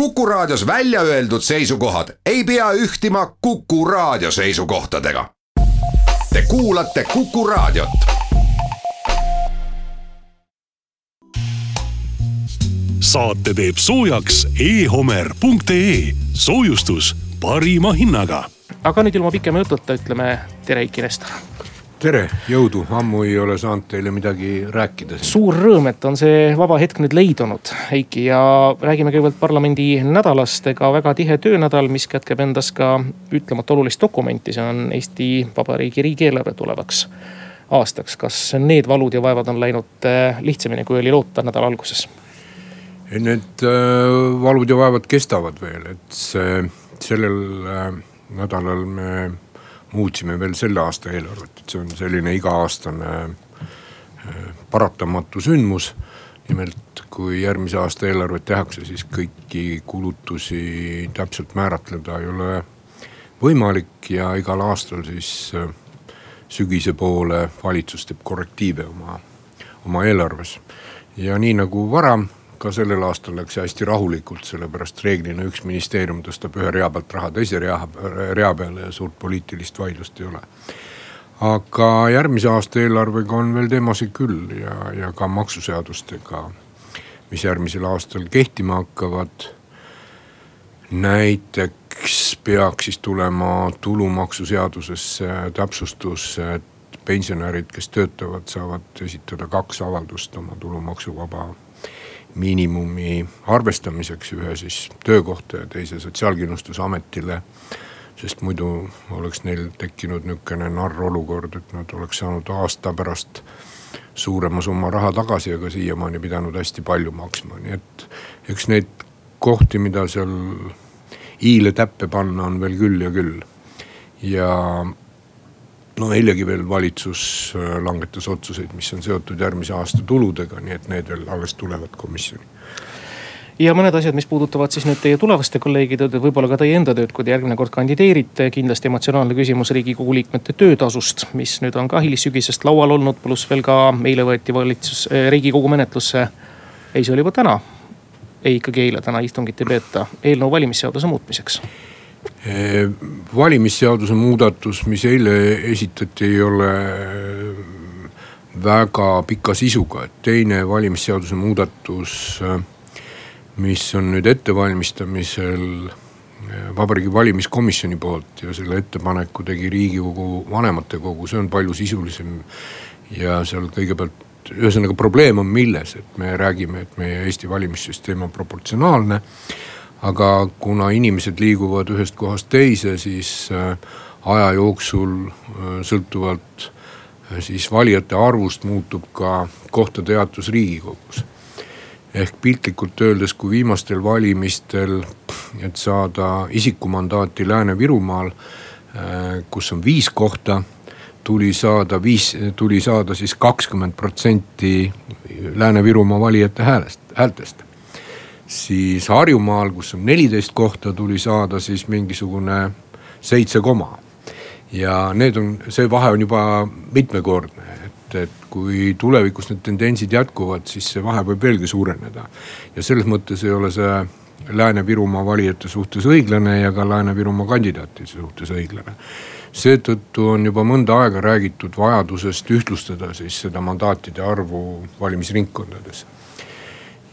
Kuku Raadios välja öeldud seisukohad ei pea ühtima Kuku Raadio seisukohtadega. Te kuulate Kuku Raadiot. saate teeb soojaks e-homer.ee soojustus parima hinnaga. aga nüüd ilma pikema jututa ütleme tere, Eiki Nestor tere, jõudu, ammu ei ole saanud teile midagi rääkida. suur rõõm, et on see vaba hetk nüüd leidunud, Heiki ja räägime kõigepealt parlamendi nädalast, ega väga tihe töönädal, mis kätkeb endas ka ütlemata olulist dokumenti, see on Eesti Vabariigi riigieelarve tulevaks aastaks. kas need valud ja vaevad on läinud äh, lihtsamini, kui oli loota nädala alguses? Need äh, valud ja vaevad kestavad veel, et see, sellel äh, nädalal me muutsime veel selle aasta eelarvet, et see on selline iga-aastane äh, paratamatu sündmus. nimelt, kui järgmise aasta eelarvet tehakse, siis kõiki kulutusi täpselt määratleda ei ole võimalik ja igal aastal siis äh, sügise poole valitsus teeb korrektiive oma, oma eelarves. ja nii nagu varem ka sellel aastal läks hästi rahulikult, sellepärast reeglina üks ministeerium tõstab ühe rea pealt raha teise rea, rea peale ja suurt poliitilist vaidlust ei ole. aga järgmise aasta eelarvega on veel teemasid küll ja, ja ka maksuseadustega, mis järgmisel aastal kehtima hakkavad. näiteks peaks siis tulema tulumaksuseadusesse täpsustus, et pensionärid, kes töötavad, saavad esitada kaks avaldust oma tulumaksuvaba miinimumi arvestamiseks, ühe siis töökohta ja teise Sotsiaalkindlustusametile. sest muidu oleks neil tekkinud nihukene narr olukord, et nad oleks saanud aasta pärast suurema summa raha tagasi, aga siiamaani pidanud hästi palju maksma, nii et eks neid kohti, mida seal i-le täppe panna, on veel küll ja küll. ja no eilegi veel valitsus äh, langetas otsuseid, mis on seotud järgmise aasta tuludega, nii et need veel alles tulevad komisjoni ja mõned asjad, mis puudutavad siis nüüd teie tulevaste kolleegide tööd, võib-olla ka teie enda tööd, kui te järgmine kord kandideerite. kindlasti emotsionaalne küsimus riigikogu liikmete töötasust, mis nüüd on ka hilissügisest laual olnud, pluss veel ka eile võeti valitsus, äh, riigikogu menetlusse. ei, see oli juba täna. ei, ikkagi eile, täna istungit ei peeta, eelnõu valimisseaduse muutmiseks Eh, valimisseaduse muudatus, mis eile esitati, ei ole väga pika sisuga, et teine valimisseaduse muudatus, mis on nüüd ettevalmistamisel eh, Vabariigi Valimiskomisjoni poolt ja selle ettepaneku tegi riigikogu vanematekogu, see on palju sisulisem. ja seal kõigepealt, ühesõnaga probleem on milles, et me räägime, et meie Eesti valimissüsteem on proportsionaalne aga kuna inimesed liiguvad ühest kohast teise, siis äh, aja jooksul äh, sõltuvalt äh, siis valijate arvust muutub ka kohtade jaotus riigikogus. ehk piltlikult öeldes, kui viimastel valimistel, et saada isikumandaati Lääne-Virumaal, kus on viis kohta tuli saada viis, tuli saada siis kakskümmend protsenti Lääne-Virumaa valijate häälest, häältest siis Harjumaal, kus on neliteist kohta, tuli saada siis mingisugune seitse koma. ja need on, see vahe on juba mitmekordne, et, et kui tulevikus need tendentsid jätkuvad, siis see vahe võib veelgi suureneda. ja selles mõttes ei ole see Lääne-Virumaa valijate suhtes õiglane ja ka Lääne-Virumaa kandidaatide suhtes õiglane seetõttu on juba mõnda aega räägitud vajadusest ühtlustada siis seda mandaatide arvu valimisringkondades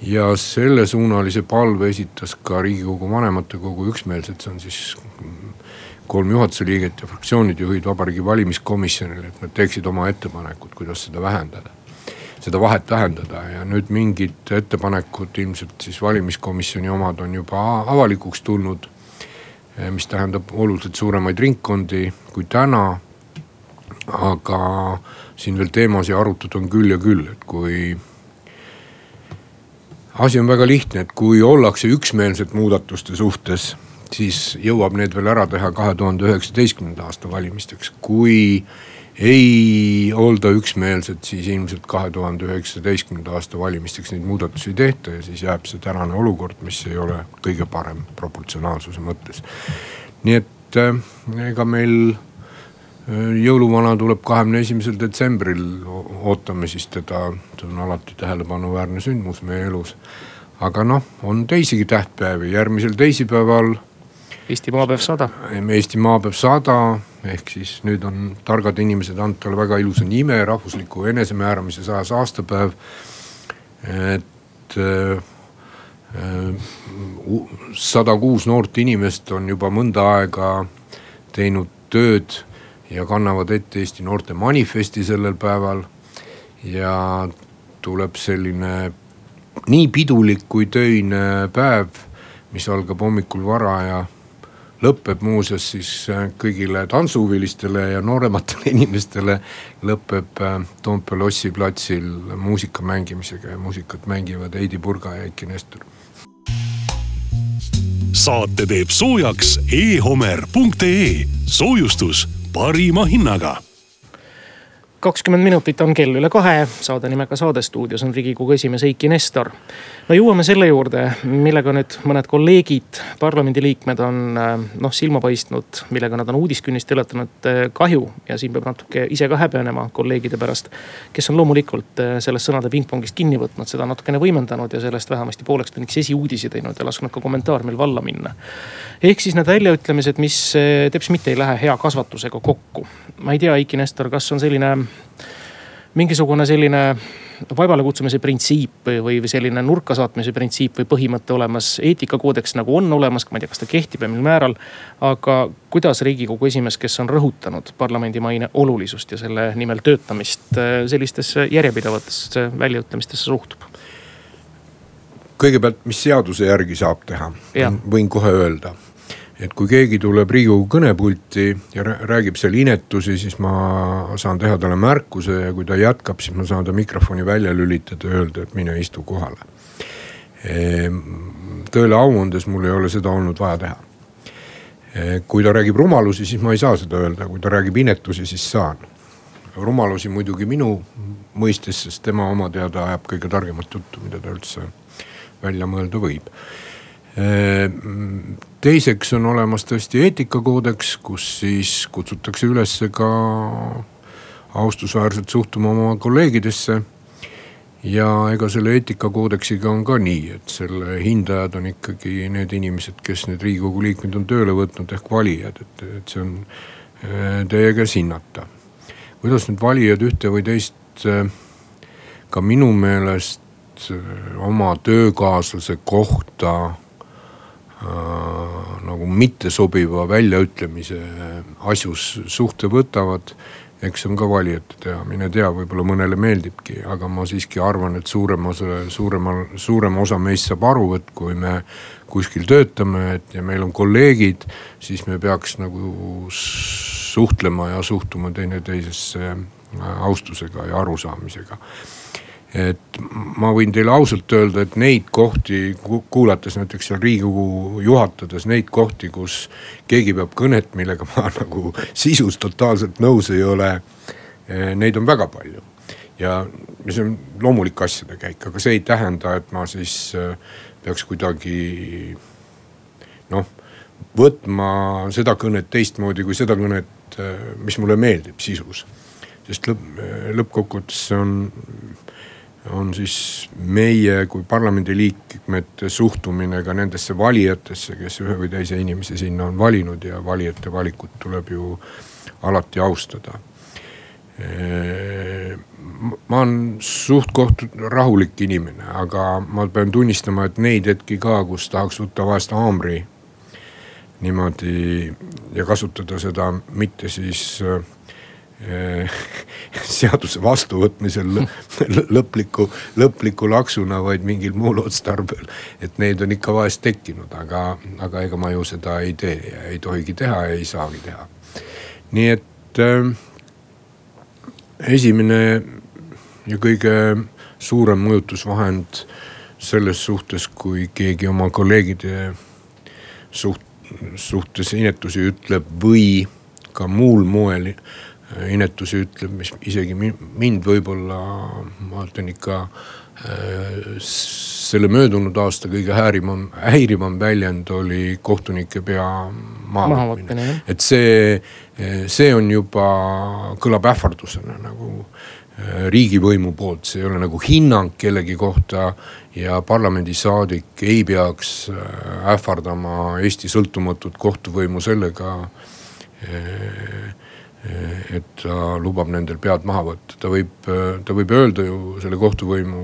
ja sellesuunalise palve esitas ka riigikogu vanematekogu üksmeelselt, see on siis kolm juhatuse liiget ja fraktsioonide juhid vabariigi valimiskomisjonile, et nad teeksid oma ettepanekud, kuidas seda vähendada. seda vahet vähendada ja nüüd mingid ettepanekud, ilmselt siis valimiskomisjoni omad on juba avalikuks tulnud. mis tähendab oluliselt suuremaid ringkondi kui täna. aga siin veel teemasid arutada on küll ja küll, et kui asi on väga lihtne, et kui ollakse üksmeelsed muudatuste suhtes, siis jõuab need veel ära teha kahe tuhande üheksateistkümnenda aasta valimisteks. kui ei olda üksmeelsed, siis ilmselt kahe tuhande üheksateistkümnenda aasta valimisteks neid muudatusi ei tehta ja siis jääb see tänane olukord, mis ei ole kõige parem proportsionaalsuse mõttes. nii et äh, ega meil jõuluvana tuleb kahekümne esimesel detsembril, ootame siis teda, see on alati tähelepanuväärne sündmus meie elus. aga noh, on teisigi tähtpäevi, järgmisel teisipäeval. Eesti maapäev sada. Eesti maapäev sada ehk siis nüüd on targad inimesed andnud talle väga ilusa nime, rahvusliku enesemääramise sajas aastapäev. et sada kuus noort inimest on juba mõnda aega teinud tööd ja kannavad ette Eesti Noorte Manifesti sellel päeval. ja tuleb selline nii pidulik kui töine päev, mis algab hommikul vara ja lõpeb muuseas siis äh, kõigile tantsuhuvilistele ja noorematele inimestele. lõpeb äh, Toompea lossi platsil muusika mängimisega ja muusikat mängivad Heidy Purga ja Eiki Nestor. saate teeb soojaks e-homer.ee soojustus parima hinnaga kakskümmend minutit on kell üle kahe, saade nimega Saade stuudios on riigikogu esimees Eiki Nestor. no jõuame selle juurde, millega nüüd mõned kolleegid, parlamendiliikmed on noh silma paistnud, millega nad on uudiskünnist ületanud eh, kahju. ja siin peab natuke ise ka häbenema kolleegide pärast, kes on loomulikult eh, sellest sõnade pingpongist kinni võtnud, seda natukene võimendanud ja sellest vähemasti pooleks tunniks esiuudisi teinud ja lasknud ka kommentaar meil valla minna. ehk siis need väljaütlemised, mis teps mitte ei lähe hea kasvatusega kokku. ma ei tea, Eiki Nestor, kas on selline mingisugune selline vaevale kutsumise printsiip või, või selline nurka saatmise printsiip või põhimõte olemas. eetikakoodeks nagu on olemas, ma ei tea, kas ta kehtib ja mil määral. aga kuidas riigikogu esimees, kes on rõhutanud parlamendi maine olulisust ja selle nimel töötamist, sellistesse järjepidevatesse väljaütlemistesse suhtub? kõigepealt, mis seaduse järgi saab teha, võin kohe öelda et kui keegi tuleb riigikogu kõnepulti ja räägib seal inetusi, siis ma saan teha talle märkuse ja kui ta jätkab, siis ma saan ta mikrofoni välja lülitada ja öelda, et mine istu kohale. Ehm, tõele au andes mul ei ole seda olnud vaja teha. Ehm, kui ta räägib rumalusi, siis ma ei saa seda öelda, kui ta räägib inetusi, siis saan. rumalusi muidugi minu mõistes, sest tema oma teada ajab kõige targemat juttu, mida ta üldse välja mõelda võib teiseks on olemas tõesti eetikakoodeks, kus siis kutsutakse üles ka austusväärselt suhtuma oma kolleegidesse. ja ega selle eetikakoodeksiga on ka nii, et selle hindajad on ikkagi need inimesed, kes need riigikogu liikmed on tööle võtnud ehk valijad, et, et see on eh, teie käes hinnata. kuidas nüüd valijad ühte või teist eh, ka minu meelest eh, oma töökaaslase kohta Äh, nagu mittesobiva väljaütlemise asjus suhte võtavad. eks see on ka valijate teha, mine tea, võib-olla mõnele meeldibki, aga ma siiski arvan, et suurem osa, suuremal, suurem osa meist saab aru, et kui me kuskil töötame, et ja meil on kolleegid, siis me peaks nagu suhtlema ja suhtuma teineteisesse austusega ja arusaamisega et ma võin teile ausalt öelda, et neid kohti kuulates näiteks seal riigikogu juhatades neid kohti, kus keegi peab kõnet, millega ma nagu sisus totaalselt nõus ei ole. Eh, neid on väga palju ja see on loomulik asjade käik, aga see ei tähenda, et ma siis eh, peaks kuidagi noh, võtma seda kõnet teistmoodi kui seda kõnet, eh, mis mulle meeldib sisus. sest lõpp, lõppkokkuvõttes see on on siis meie kui parlamendiliikmete suhtumine ka nendesse valijatesse, kes ühe või teise inimese sinna on valinud ja valijate valikut tuleb ju alati austada. ma olen suht-koht rahulik inimene, aga ma pean tunnistama, et neid hetki ka, kus tahaks võtta vahest haamri niimoodi ja kasutada seda mitte siis äh, seaduse vastuvõtmisel lõpliku, lõpliku laksuna, vaid mingil muul otstarbel. et neid on ikka vahest tekkinud, aga, aga ega ma ju seda ei tee ja ei tohigi teha ja ei saagi teha. nii et äh, esimene ja kõige suurem mõjutusvahend selles suhtes, kui keegi oma kolleegide suht-, suhtes inetusi ütleb või ka muul moel inetusi ütleb, mis isegi mind võib-olla, ma ütlen ikka äh, selle möödunud aasta kõige häirivam, häirivam väljend oli kohtunike pea mahavõtmine. et see, see on juba, kõlab ähvardusena nagu äh, riigivõimu poolt, see ei ole nagu hinnang kellegi kohta. ja parlamendisaadik ei peaks ähvardama Eesti sõltumatut kohtuvõimu sellega et ta lubab nendel pead maha võtta, ta võib, ta võib öelda ju selle kohtuvõimu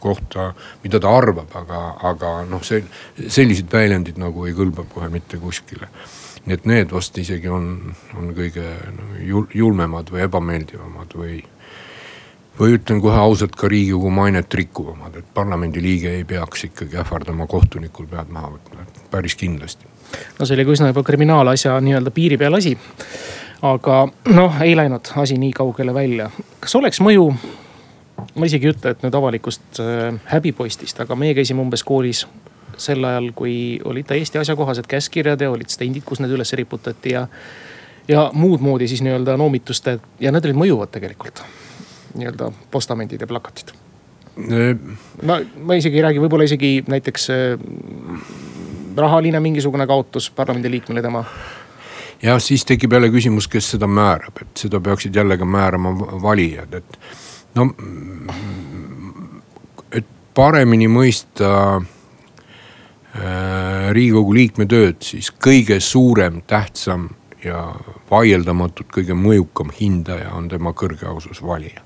kohta, mida ta arvab, aga, aga noh, see, sellised väljendid nagu ei kõlba kohe mitte kuskile. nii et need vast isegi on, on kõige no, julmemad või ebameeldivamad või, või ütlen kohe ausalt ka riigikogu mainet rikkuvamad, et parlamendiliige ei peaks ikkagi ähvardama kohtunikul pead maha võtma, päris kindlasti. no see oli ka üsna juba kriminaalasja nii-öelda piiri peal asi aga noh, ei läinud asi nii kaugele välja. kas oleks mõju, ma isegi ei ütle, et nüüd avalikkust äh, häbipoistist, aga meie käisime umbes koolis sel ajal, kui olid täiesti asjakohased käskkirjad ja olid stendid, kus need üles riputati ja. ja muud moodi siis nii-öelda noomituste ja need olid mõjuvad tegelikult. nii-öelda postamendid ja plakatid. ma, ma isegi ei räägi, võib-olla isegi näiteks äh, rahaline mingisugune kaotus parlamendiliikmele tema ja siis tekib jälle küsimus, kes seda määrab, et seda peaksid jälle ka määrama valijad, et no. et paremini mõista äh, riigikogu liikme tööd, siis kõige suurem, tähtsam ja vaieldamatult kõige mõjukam hindaja on tema kõrge ausus valija.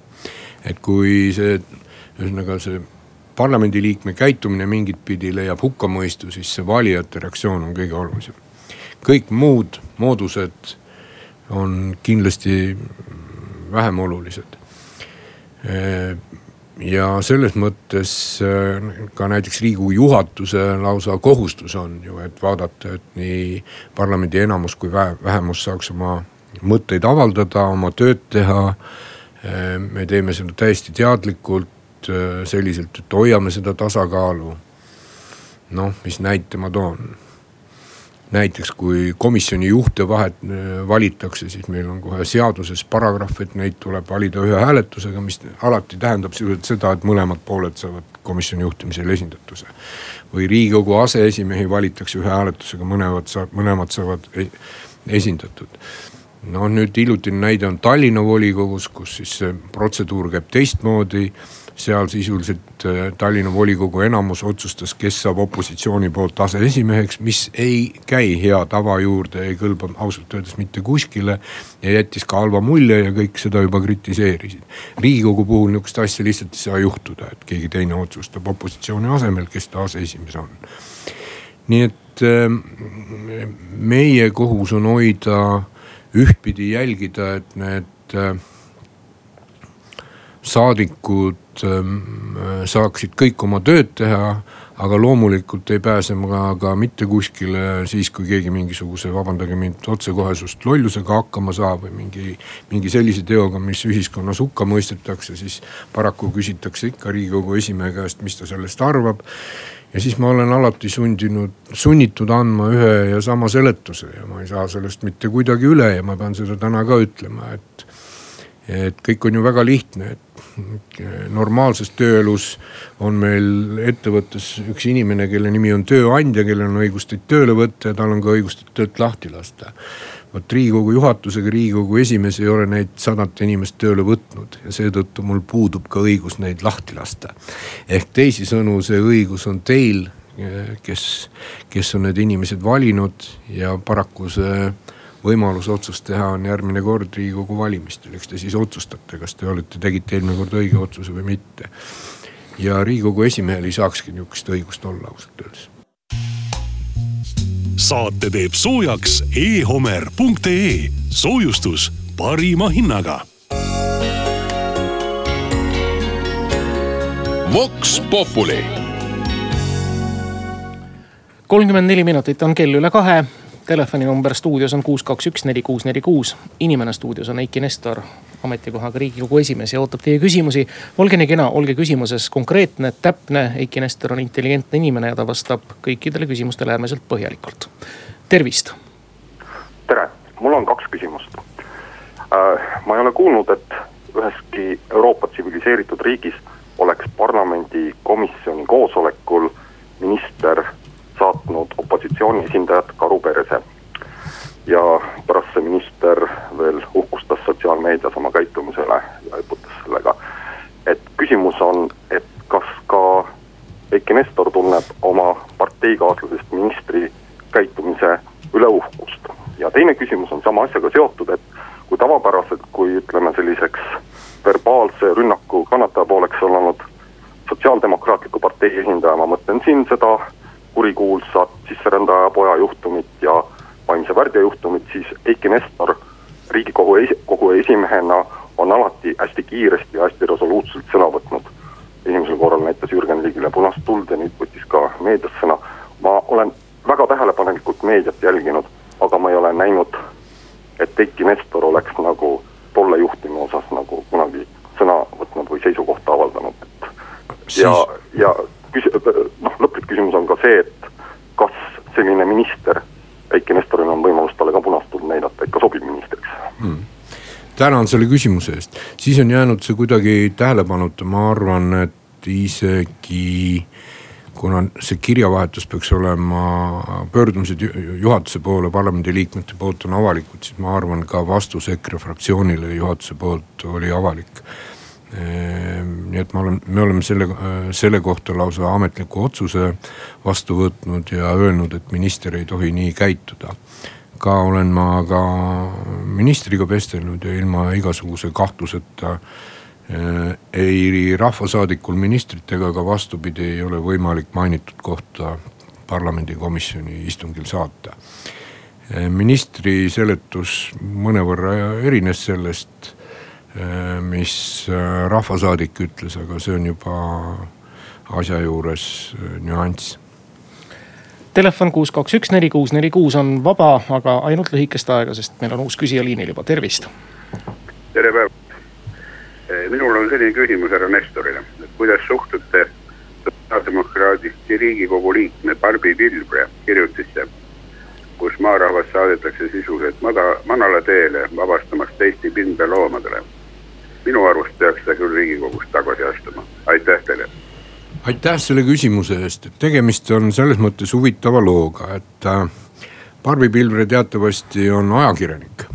et kui see, ühesõnaga see parlamendiliikme käitumine mingit pidi leiab hukkamõistu, siis see valijate reaktsioon on kõige olulisem kõik muud moodused on kindlasti vähem olulised. ja selles mõttes äh, ka näiteks riigikogu juhatuse lausa kohustus on ju, et vaadata, et nii parlamendi enamus kui vähemus saaks oma mõtteid avaldada, oma tööd teha. Me teeme seda täiesti teadlikult äh, selliselt, et hoiame seda tasakaalu. noh, mis näite ma toon näiteks kui komisjoni juhte vahet, valitakse, siis meil on kohe seaduses paragrahv, et neid tuleb valida ühe hääletusega, mis alati tähendab sisuliselt seda, et mõlemad pooled saavad komisjoni juhtimisel esindatuse. või riigikogu aseesimehi valitakse ühe hääletusega, mõlemad saab, mõlemad saavad e-, esindatud. noh, nüüd hiljutine näide on Tallinna volikogus, kus siis see protseduur käib teistmoodi seal sisuliselt äh, Tallinna volikogu enamus otsustas, kes saab opositsiooni poolt aseesimeheks, mis ei käi hea tava juurde, ei kõlba ausalt öeldes mitte kuskile. ja jättis ka halva mulje ja kõik seda juba kritiseerisid. riigikogu puhul nihukest asja lihtsalt ei saa juhtuda, et keegi teine otsustab opositsiooni asemel, kes ta aseesimees on. nii et äh, meie kohus on hoida, ühtpidi jälgida, et need äh, saadikud saaksid kõik oma tööd teha. aga loomulikult ei pääse ma ka mitte kuskile siis, kui keegi mingisuguse, vabandage mind, otsekohesust lollusega hakkama saab või mingi. mingi sellise teoga, mis ühiskonnas hukka mõistetakse, siis paraku küsitakse ikka riigikogu esimehe käest, mis ta sellest arvab ja siis ma olen alati sundinud, sunnitud andma ühe ja sama seletuse ja ma ei saa sellest mitte kuidagi üle ja ma pean seda täna ka ütlema, et. Et kõik on ju väga lihtne, et normaalses tööelus on meil ettevõttes üks inimene, kelle nimi on tööandja, kellel on õigus teid tööle võtta ja tal on ka õigus teid töölt lahti lasta. vot riigikogu juhatusega riigikogu esimees ei ole neid sadat inimest tööle võtnud ja seetõttu mul puudub ka õigus neid lahti lasta. ehk teisisõnu, see õigus on teil, kes, kes on need inimesed valinud ja paraku see võimalus otsust teha on järgmine kord riigikogu valimistel, eks te siis otsustate, kas te olete, tegite eelmine kord õige otsuse või mitte. ja riigikogu esimehel ei saakski nihukest õigust olla ausalt öeldes. saate teeb soojaks e-homer.ee soojustus parima hinnaga. Vox Populi kolmkümmend neli minutit on kell üle kahe telefoninumber stuudios on kuus, kaks, üks, neli, kuus, neli, kuus. inimene stuudios on Eiki Nestor, ametikohaga riigikogu esimees ja ootab teie küsimusi. olge nii kena, olge küsimuses konkreetne, täpne. Eiki Nestor on intelligentne inimene ja ta vastab kõikidele küsimustele äärmiselt põhjalikult. tervist. tere, mul on kaks küsimust äh,. ma ei ole kuulnud, et üheski Euroopa tsiviliseeritud riigis oleks parlamendi komisjoni koosolekul minister saatnud opositsiooni esindajad Karuperese. ja pärast see minister veel uhkustas sotsiaalmeedias oma käitumise üle ja eputas sellega. et küsimus on, et kas ka Eiki Nestor tunneb oma parteikaaslasest ministri käitumise üle uhkust. ja teine küsimus on sama asjaga seotud, et kui tavapäraselt, kui ütleme selliseks verbaalse rünnaku kannataja pooleks olnud sotsiaaldemokraatliku partei esindaja, ma mõtlen siin seda äh, kurikuulsat sisserändaja poja juhtumit ja vaimse värdja juhtumit, siis Eiki Nestor riigikogu esi-, kogu esimehena on alati hästi kiiresti ja hästi resoluutselt sõna võtnud. esimesel korral näitas Jürgen Ligile punast tuld ja nüüd võttis ka meedias sõna. ma olen väga tähelepanelikult meediat jälginud, aga ma ei ole näinud, et Eiki Nestor oleks nagu tolle juhtumi osas nagu kunagi sõna võtnud või seisukohta avaldanud, et ja, ja küs-, noh, lõplik küsimus on ka see, et kas selline minister, Eiki Nestoril on võimalus talle ka punast tuld näidata, et ka sobib ministriks? Hmm. Tänan selle küsimuse eest, siis on jäänud see kuidagi tähelepanuta, ma arvan, et isegi kuna see kirjavahetus peaks olema, pöördumised juhatuse poole parlamendiliikmete poolt on avalikud, siis ma arvan, ka vastus EKRE fraktsioonile juhatuse poolt oli avalik. Ehm, nii et ma olen, me oleme selle, selle kohta lausa ametliku otsuse vastu võtnud ja öelnud, et minister ei tohi nii käituda. ka olen ma ka ministriga vestelnud ja ilma igasuguse kahtluseta Äh, ei rahvasaadikul, ministrit ega ka vastupidi ei ole võimalik mainitud kohta parlamendikomisjoni istungil saata. Äh, ministri seletus mõnevõrra erines sellest, mis rahvasaadik ütles, aga see on juba asja juures nüanss telefon kuus, kaks, üks, neli, kuus, neli, kuus on vaba, aga ainult lühikest aega, sest meil on uus küsija liinil juba, tervist. tere päevast minul on selline küsimus härra Nestorile, et kuidas suhtute sotsiaaldemokraadist riigikogu liikme Barbi Pilvre kirjutisse, kus maarahvas saadetakse sisuliselt mada-, manalateele vabastamaks teiste pindaloomadele. Minu arust peaks ta küll riigikogust tagasi astuma, aitäh teile. aitäh selle küsimuse eest, et tegemist on selles mõttes huvitava looga, et äh, Barbi Pilvre teatavasti on ajakirjanik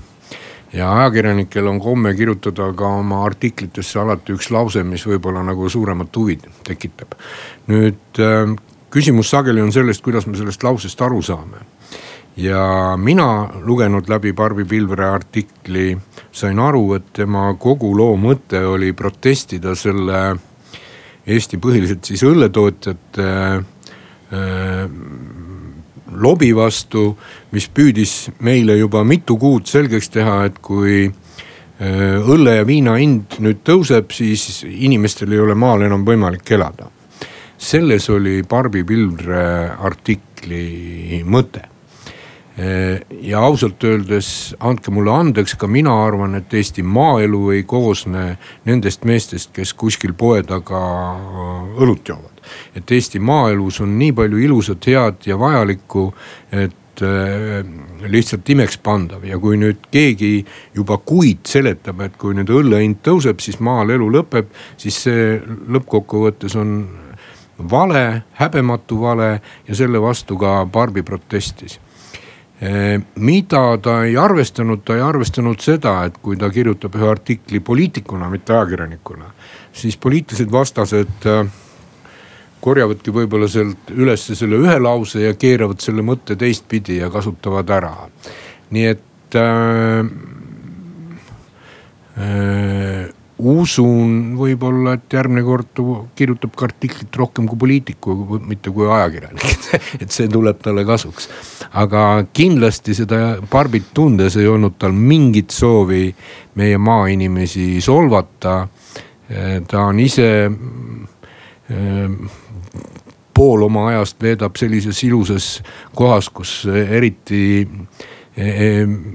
ja ajakirjanikel on komme kirjutada ka oma artiklitesse alati üks lause, mis võib-olla nagu suuremat huvi tekitab. nüüd äh, küsimus sageli on sellest, kuidas me sellest lausest aru saame. Ja mina lugenud läbi Barbi Pilvre artikli sain aru, et tema kogu loo mõte oli protestida selle Eesti põhiliselt siis õlletootjate äh, lobi vastu, mis püüdis meile juba mitu kuud selgeks teha, et kui äh, õlle ja viina hind nüüd tõuseb, siis inimestel ei ole maal enam võimalik elada. selles oli Barbi Pilvre artikli mõte ja ausalt öeldes andke mulle andeks, ka mina arvan, et Eesti maaelu ei koosne nendest meestest, kes kuskil poe taga õlut joovad. Et Eesti maaelus on nii palju ilusat, head ja vajalikku, et äh, lihtsalt imekspandav ja kui nüüd keegi juba kuid seletab, et kui nüüd õlle hind tõuseb, siis maal elu lõpeb, siis see lõppkokkuvõttes on vale, häbematu vale ja selle vastu ka Barbi protestis mida ta ei arvestanud, ta ei arvestanud seda, et kui ta kirjutab ühe artikli poliitikuna, mitte ajakirjanikuna, siis poliitilised vastased äh, korjavadki võib-olla sealt ülesse selle ühe lause ja keeravad selle mõtte teistpidi ja kasutavad ära. nii et äh, äh, usun võib-olla, et järgmine kord kirjutab ka artiklit rohkem kui poliitiku, mitte kui ajakirjanik et see tuleb talle kasuks. aga kindlasti seda Barbit tundes ei olnud tal mingit soovi meie maainimesi solvata. ta on ise äh, pool oma ajast veedab sellises ilusas kohas, kus eriti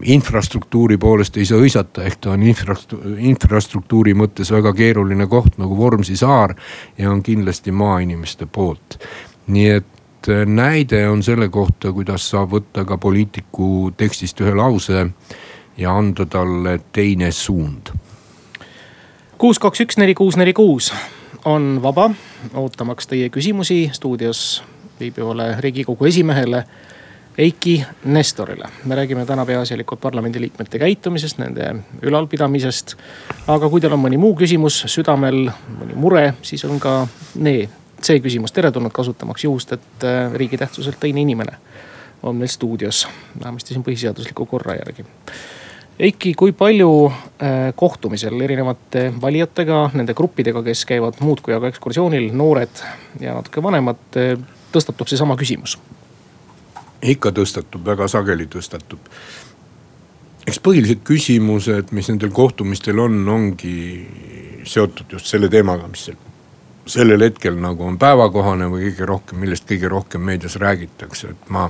infrastruktuuri poolest ei saa hõisata, ehk ta on infrastruktuuri mõttes väga keeruline koht nagu Vormsi saar ja on kindlasti maainimeste poolt. nii et e, näide on selle kohta, kuidas saab võtta ka poliitiku tekstist ühe lause ja anda talle teine suund. kuus, kaks, üks, neli, kuus, neli, kuus on vaba, ootamaks teie küsimusi stuudios viibivale riigikogu esimehele Eiki Nestorile. me räägime täna peaasjalikult parlamendiliikmete käitumisest, nende ülalpidamisest. aga kui teil on mõni muu küsimus südamel, mõni mure, siis on ka nee, see küsimus teretulnud, kasutamaks juhust, et äh, riigi tähtsuselt teine inimene on meil stuudios, vähemasti siin põhiseadusliku korra järgi. Eiki, kui palju äh, kohtumisel erinevate valijatega, nende gruppidega, kes käivad muudkui aga ekskursioonil, noored ja natuke vanemad, äh, tõstatub seesama küsimus? Ikka tõstatub, väga sageli tõstatub. eks põhilised küsimused, mis nendel kohtumistel on, ongi seotud just selle teemaga, mis sellel hetkel nagu on päevakohane või kõige rohkem, millest kõige rohkem meedias räägitakse, et ma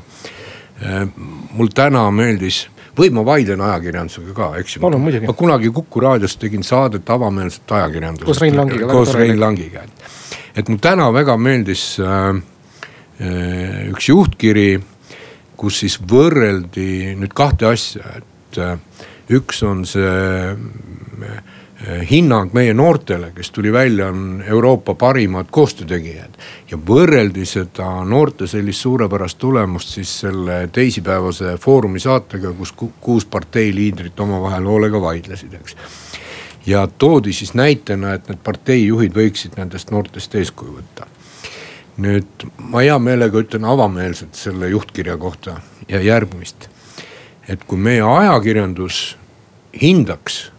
äh,. mul täna meeldis või ma vaidlen ajakirjandusega ka, eks ju. ma kunagi Kuku raadios tegin saadet avameelset ajakirjandusest. koos Rein Langiga. koos Rein Langiga, et, et mul täna väga meeldis äh, äh, üks juhtkiri, kus siis võrreldi nüüd kahte asja, et äh, üks on see äh, hinnang meie noortele, kes tuli välja, on Euroopa parimad koostöötegijad. ja võrreldi seda noorte sellist suurepärast tulemust siis selle teisipäevase Foorumi saatega, kus kuus partei liidrit omavahel hoolega vaidlesid, eks. ja toodi siis näitena, et need parteijuhid võiksid nendest noortest eeskuju võtta. Nüüd ma hea meelega ütlen avameelselt selle juhtkirja kohta ja järgmist. et kui meie ajakirjandus hindaks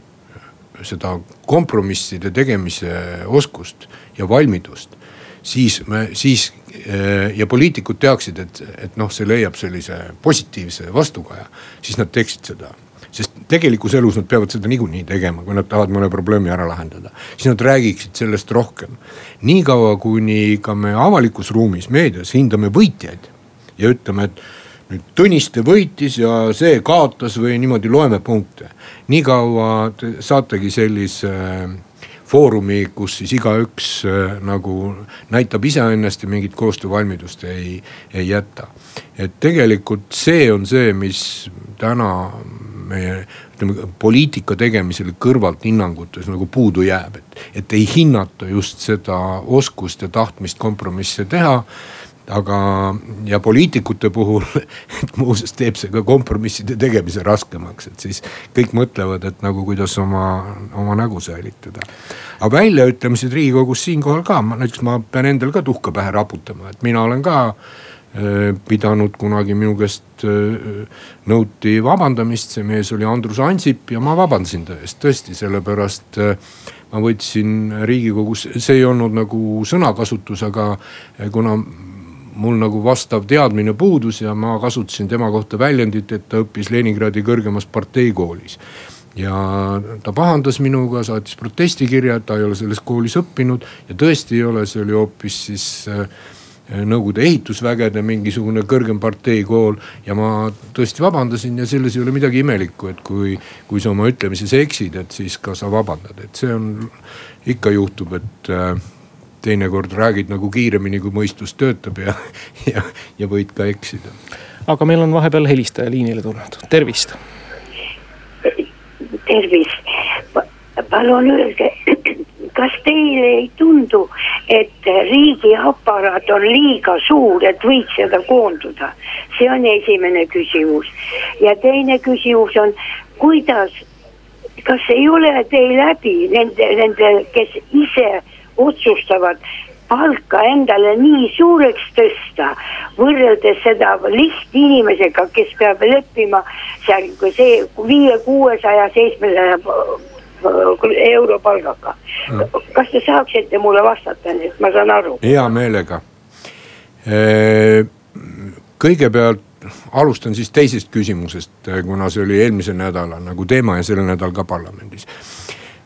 seda kompromisside tegemise oskust ja valmidust. siis me, siis eh, ja poliitikud teaksid, et, et noh, see leiab sellise positiivse vastukaja, siis nad teeksid seda sest tegelikus elus nad peavad seda niikuinii tegema, kui nad tahavad mõne probleemi ära lahendada. siis nad räägiksid sellest rohkem. niikaua, kuni ka me avalikus ruumis, meedias hindame võitjaid ja ütleme, et nüüd Tõniste võitis ja see kaotas või niimoodi loeme punkte. nii kaua te saategi sellise äh, foorumi, kus siis igaüks äh, nagu näitab iseennast ja mingit koostöövalmidust ei, ei jäta. et tegelikult see on see, mis täna meie ütleme poliitika tegemisel kõrvalt hinnangutes nagu puudu jääb, et, et ei hinnata just seda oskust ja tahtmist kompromisse teha aga, ja poliitikute puhul muuseas teeb see ka kompromisside tegemise raskemaks, et siis kõik mõtlevad, et nagu kuidas oma, oma nägu säilitada. aga väljaütlemised riigikogus siinkohal ka, ma näiteks ma pean endal ka tuhka pähe raputama, et mina olen ka pidanud kunagi minu käest äh, nõuti vabandamist, see mees oli Andrus Ansip ja ma vabandasin ta eest. Tõesti, sellepärast äh, ma võtsin riigikogus, see ei olnud nagu sõnakasutus, aga kuna mul nagu vastav teadmine puudus ja ma kasutasin tema kohta väljendit, et ta õppis Leningradi kõrgemas parteikoolis. ja ta pahandas minuga, saatis protestikirja, et ta ei ole selles koolis õppinud. Ja tõesti ei ole, see oli hoopis siis äh, Nõukogude ehitusvägede mingisugune kõrgem parteikool ja ma tõesti vabandasin ja selles ei ole midagi imelikku, et kui, kui sa oma ütlemises eksid, et siis ka sa vabandad, et see on, ikka juhtub, et äh, teinekord räägid nagu kiiremini, kui mõistus töötab ja, ja, ja võid ka eksida. aga meil on vahepeal helistaja liinile tulnud, tervist. tervist, palun öelge, kas teile ei tundu, et riigiaparaat on liiga suur, et võiks seda koonduda? see on esimene küsimus ja teine küsimus on, kuidas, kas ei ole teil läbi nende, nende, kes ise otsustavad palka endale nii suureks tõsta, võrreldes seda lihtinimesega, kes peab leppima seal see viie, kuuesaja, seitsmesaja euro palgaga. kas te saaksite mulle vastata nüüd, ma saan aru? hea meelega. kõigepealt alustan siis teisest küsimusest, kuna see oli eelmisel nädalal nagu teema ja sellel nädalal ka parlamendis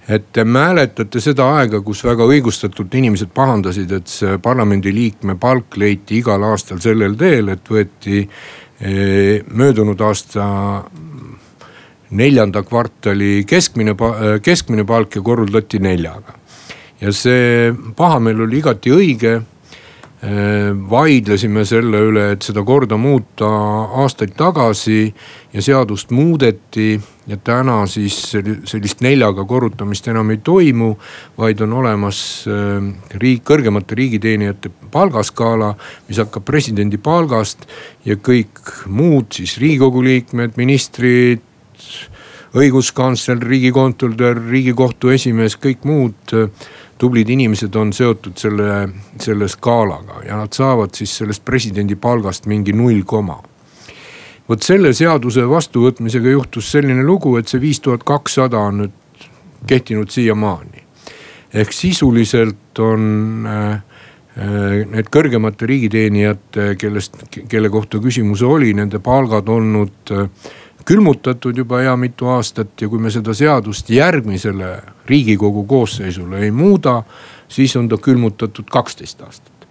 et te mäletate seda aega, kus väga õigustatult inimesed pahandasid, et see parlamendiliikme palk leiti igal aastal sellel teel, et võeti möödunud aasta neljanda kvartali keskmine, keskmine palk ja korrutati neljaga. ja see pahameel oli igati õige Äh, vaidlesime selle üle, et seda korda muuta aastaid tagasi ja seadust muudeti. ja täna siis sellist neljaga korrutamist enam ei toimu, vaid on olemas äh, riik, kõrgemate riigiteenijate palgaskaala, mis hakkab presidendi palgast ja kõik muud siis riigikogu liikmed, ministrid õiguskantsler, riigikontrolör, riigikohtu esimees, kõik muud tublid inimesed on seotud selle, selle skaalaga ja nad saavad siis sellest presidendi palgast mingi null koma. vot selle seaduse vastuvõtmisega juhtus selline lugu, et see viis tuhat kakssada on nüüd kehtinud siiamaani. ehk sisuliselt on äh, äh, need kõrgemate riigiteenijate, kellest, kelle kohta küsimus oli, nende palgad olnud äh, külmutatud juba hea mitu aastat ja kui me seda seadust järgmisele riigikogu koosseisule ei muuda, siis on ta külmutatud kaksteist aastat.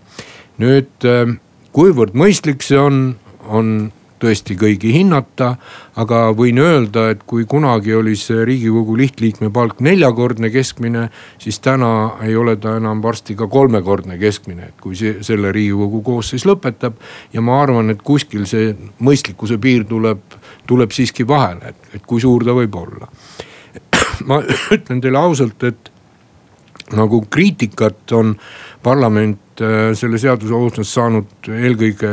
nüüd äh, kuivõrd mõistlik see on, on tõesti kõigi hinnata. aga võin öelda, et kui kunagi oli see riigikogu lihtliikme palk neljakordne keskmine, siis täna ei ole ta enam varsti ka kolmekordne keskmine, et kui see selle riigikogu koosseis lõpetab. ja ma arvan, et kuskil see mõistlikkuse piir tuleb, tuleb siiski vahele, et, et kui suur ta võib olla. ma ütlen teile ausalt, et nagu kriitikat on parlament selle seaduse osas saanud eelkõige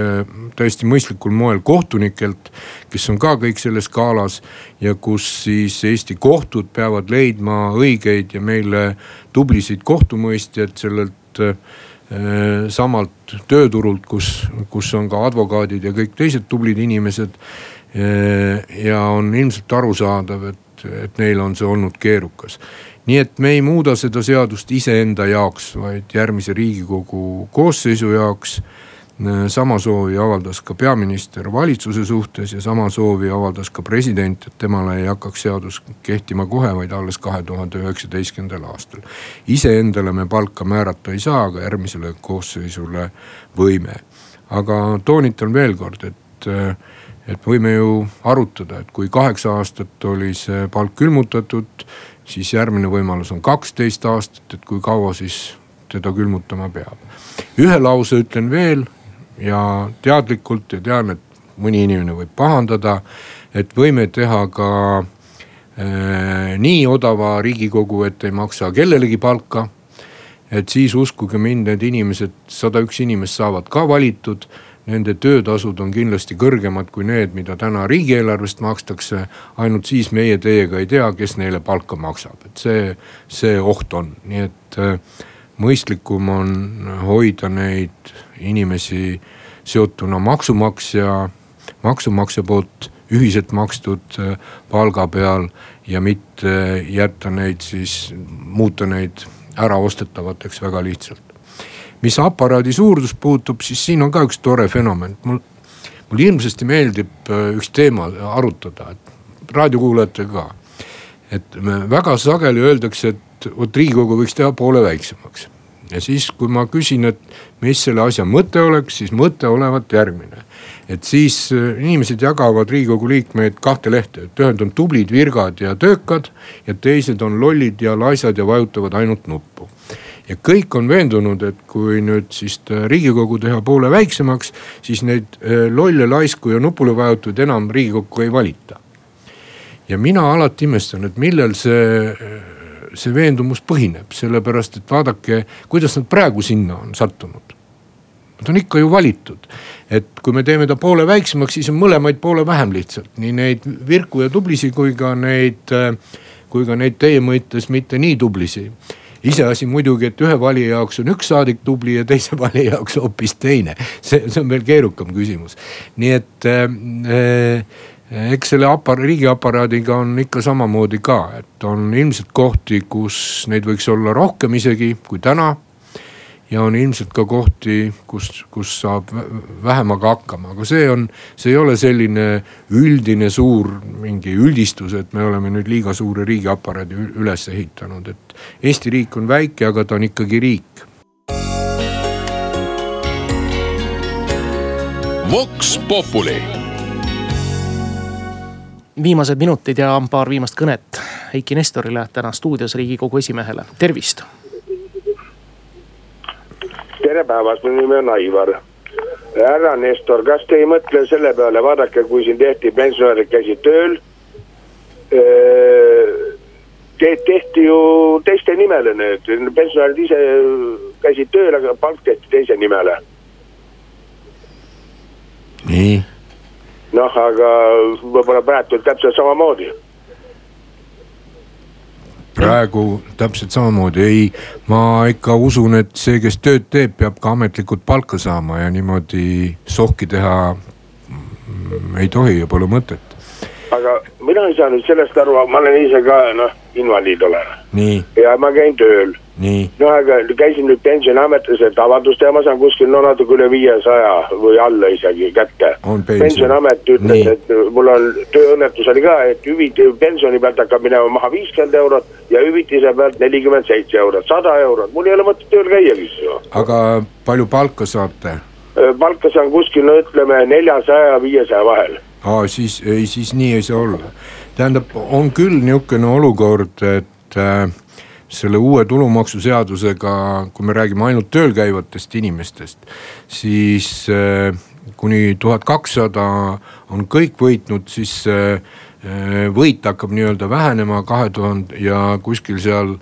täiesti mõistlikul moel kohtunikelt, kes on ka kõik selles skaalas. ja kus siis Eesti kohtud peavad leidma õigeid ja meile tublisid kohtumõistjaid sellelt äh, samalt tööturult, kus, kus on ka advokaadid ja kõik teised tublid inimesed. Äh, ja on ilmselt arusaadav, et, et neil on see olnud keerukas nii et me ei muuda seda seadust iseenda jaoks, vaid järgmise riigikogu koosseisu jaoks. sama soovi avaldas ka peaminister valitsuse suhtes ja sama soovi avaldas ka president, et temale ei hakkaks seadus kehtima kohe, vaid alles kahe tuhande üheksateistkümnendal aastal. iseendale me palka määrata ei saa, aga järgmisele koosseisule võime. aga toonitan veel kord, et et võime ju arutada, et kui kaheksa aastat oli see palk külmutatud siis järgmine võimalus on kaksteist aastat, et kui kaua siis teda külmutama peab. ühe lause ütlen veel ja teadlikult ja tean, et mõni inimene võib pahandada, et võime teha ka äh, nii odava riigikogu, et ei maksa kellelegi palka. et siis uskuge mind, need inimesed, sada üks inimest saavad ka valitud nende töötasud on kindlasti kõrgemad kui need, mida täna riigieelarvest makstakse. ainult siis meie teiega ei tea, kes neile palka maksab, et see, see oht on, nii et äh, mõistlikum on hoida neid inimesi seotuna maksumaksja, maksumaksja poolt ühiselt makstud äh, palga peal ja mitte jätta neid siis, muuta neid äraostetavateks väga lihtsalt mis aparaadi suurust puutub, siis siin on ka üks tore fenomen, mul, mulle hirmsasti meeldib äh, üks teema arutada, et raadiokuulajatega ka. et väga sageli öeldakse, et vot riigikogu võiks teha poole väiksemaks. ja siis, kui ma küsin, et mis selle asja mõte oleks, siis mõte olevat järgmine. et siis äh, inimesed jagavad riigikogu liikmeid kahte lehte, et ühed on tublid, virgad ja töökad ja teised on lollid ja laisad ja vajutavad ainult nuppu ja kõik on veendunud, et kui nüüd siis riigikogu teha poole väiksemaks, siis neid äh, lolle, laisku ja nupule vajutajaid enam riigikokku ei valita. ja mina alati imestan, et millel see, äh, see veendumus põhineb, sellepärast et vaadake, kuidas nad praegu sinna on sattunud. Nad on ikka ju valitud, et kui me teeme ta poole väiksemaks, siis on mõlemaid poole vähem lihtsalt, nii neid virku ja tublisi kui ka neid, äh, kui ka neid teie mõistes mitte nii tublisi iseasi muidugi, et ühe valija jaoks on üks saadik tubli ja teise valija jaoks hoopis teine. see, see on veel keerukam küsimus. nii et äh, eks selle apar-, riigiaparaadiga on ikka samamoodi ka, et on ilmselt kohti, kus neid võiks olla rohkem isegi kui täna ja on ilmselt ka kohti, kus, kus saab vähemaga hakkama, aga see on, see ei ole selline üldine suur mingi üldistus, et me oleme nüüd liiga suure riigiaparaadi üles ehitanud, et Eesti riik on väike, aga ta on ikkagi riik. Vox Populi. Viimased minutid ja paar viimast kõnet Eiki Nestorile täna stuudios Riigikogu esimehele, tervist tere päevast, mu nimi on Aivar. härra Nestor, kas te ei mõtle selle peale, vaadake, kui siin tehti, pensionärid käisid tööl. Te tehti ju teiste nimele need, pensionärid ise käisid tööl, aga palk tehti teise nimele. nii. noh, aga võib-olla praegu täpselt samamoodi praegu täpselt samamoodi, ei, ma ikka usun, et see, kes tööd teeb, peab ka ametlikult palka saama ja niimoodi sohki teha ei tohi ja pole mõtet aga mina ei saa nüüd sellest aru, ma olen ise ka noh, invaliid olen. ja ma käin tööl. No aga käisin nüüd pensioniametis, et avaldust teha, ma saan kuskil no natuke üle viiesaja või alla isegi kätte. pensioniamet ütles, et mul on tööõnnetus oli ka, et hüvit-, pensioni pealt hakkab minema maha viiskümmend eurot ja hüvitise pealt nelikümmend seitse eurot, sada eurot, mul ei ole mõtet tööl käiagi ju. aga palju palka saate? palka saan kuskil no ütleme neljasaja ja viiesaja vahel aa, siis, ei, siis nii ei saa olla. tähendab, on küll niisugune olukord, et äh, selle uue tulumaksuseadusega, kui me räägime ainult tööl käivatest inimestest, siis äh, kuni tuhat kakssada on kõik võitnud, siis äh, äh võit hakkab nii-öelda vähenema kahe tuhande ja kuskil seal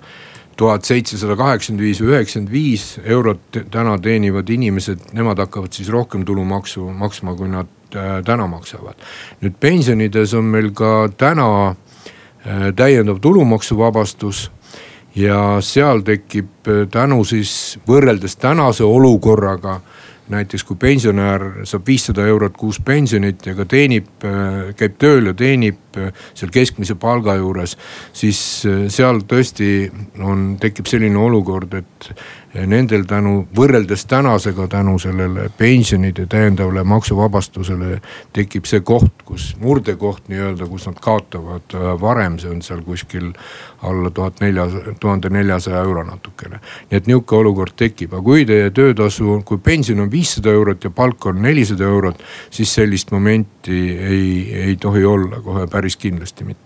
tuhat seitsesada kaheksakümmend viis või üheksakümmend viis eurot täna teenivad inimesed, nemad hakkavad siis rohkem tulumaksu maksma, kui nad täna maksavad. nüüd pensionides on meil ka täna täiendav tulumaksuvabastus ja seal tekib äh, tänu siis võrreldes tänase olukorraga näiteks kui pensionär saab viissada eurot kuus pensionit ja ka teenib, käib tööl ja teenib seal keskmise palga juures. siis seal tõesti on, tekib selline olukord, et nendel tänu, võrreldes tänasega tänu sellele pensionide täiendavale maksuvabastusele tekib see koht, kus murdekoht nii-öelda, kus nad kaotavad äh, varem, see on seal kuskil alla tuhat nelja, tuhande neljasaja euro natukene. nii et nihuke olukord tekib, aga kui teie töötasu, kui pension on viissada eurot ja palk on nelisada eurot, siis sellist momenti ei, ei tohi olla kohe päris kindlasti mitte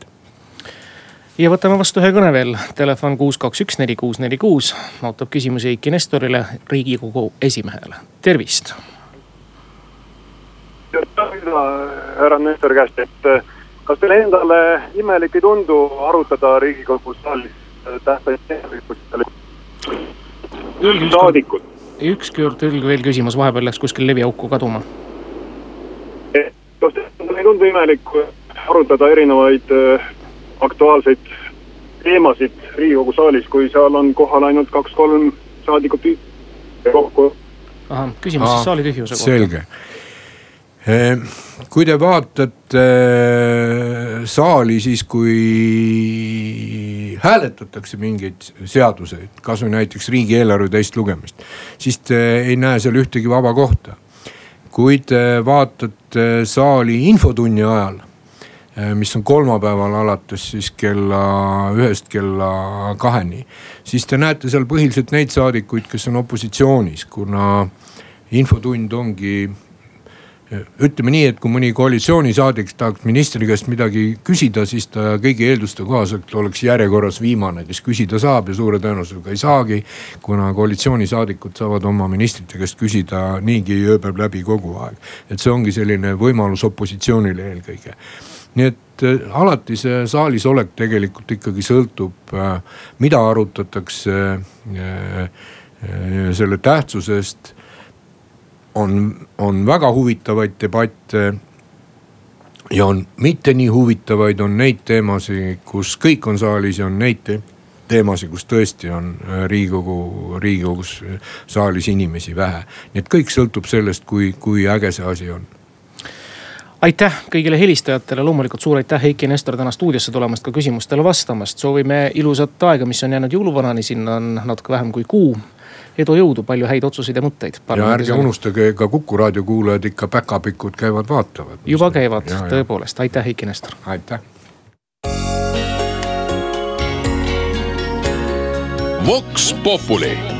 ja võtame vastu ühe kõne veel, telefon kuus, kaks, üks, neli, kuus, neli, kuus. ootab küsimusi Eiki Nestorile, riigikogu esimehele, tervist. härra Nestor käest, et eh, kas teile endale imelik ei tundu arutada riigikogu saalis eh, tähtsaid teemasid? saadikud. ükskord veel küsimus, vahepeal läks kuskil leviauku kaduma. Eh, kas teile ei tundu imelik arutada erinevaid aktuaalseid teemasid riigikogu saalis, kui seal on kohal ainult kaks-kolm saadikut kokku. ahah, küsimus siis saali tühjuse kohta. selge eh, kui te vaatate eh, saali, siis kui hääletatakse mingeid seaduseid, kasvõi näiteks riigieelarve teist lugemist, siis te ei näe seal ühtegi vaba kohta. kui te vaatate saali infotunni ajal, mis on kolmapäeval alates siis kella ühest kella kaheni. siis te näete seal põhiliselt neid saadikuid, kes on opositsioonis, kuna infotund ongi eh, ütleme nii, et kui mõni koalitsioonisaadik tahaks ministri käest midagi küsida, siis ta kõigi eelduste kohaselt oleks järjekorras viimane, kes küsida saab ja suure tõenäosusega ei saagi. kuna koalitsioonisaadikud saavad oma ministrite käest küsida niigi ööpäev läbi kogu aeg. et see ongi selline võimalus opositsioonile eelkõige nii et äh, alati see saalis olek tegelikult ikkagi sõltub, äh, mida arutatakse, äh, selle tähtsusest. on, on väga huvitavaid debatte ja on mitte nii huvitavaid, on neid teemasid, kus kõik on saalis ja on neid te teemasid, kus tõesti on riigikogu, riigikogus saalis inimesi vähe. nii et kõik sõltub sellest, kui, kui äge see asi on aitäh kõigile helistajatele, loomulikult suur aitäh Heiki Nestor täna stuudiosse tulemast, ka küsimustele vastamast. soovime ilusat aega, mis on jäänud jõuluvanani, sinna on natuke vähem kui kuu. edu, jõudu, palju häid otsuseid ja mõtteid. ja ärge unustage ka Kuku raadio kuulajad ikka päkapikud käivad vaatavad. juba käivad, tõepoolest, aitäh Heiki Nestor. aitäh. Vox Populi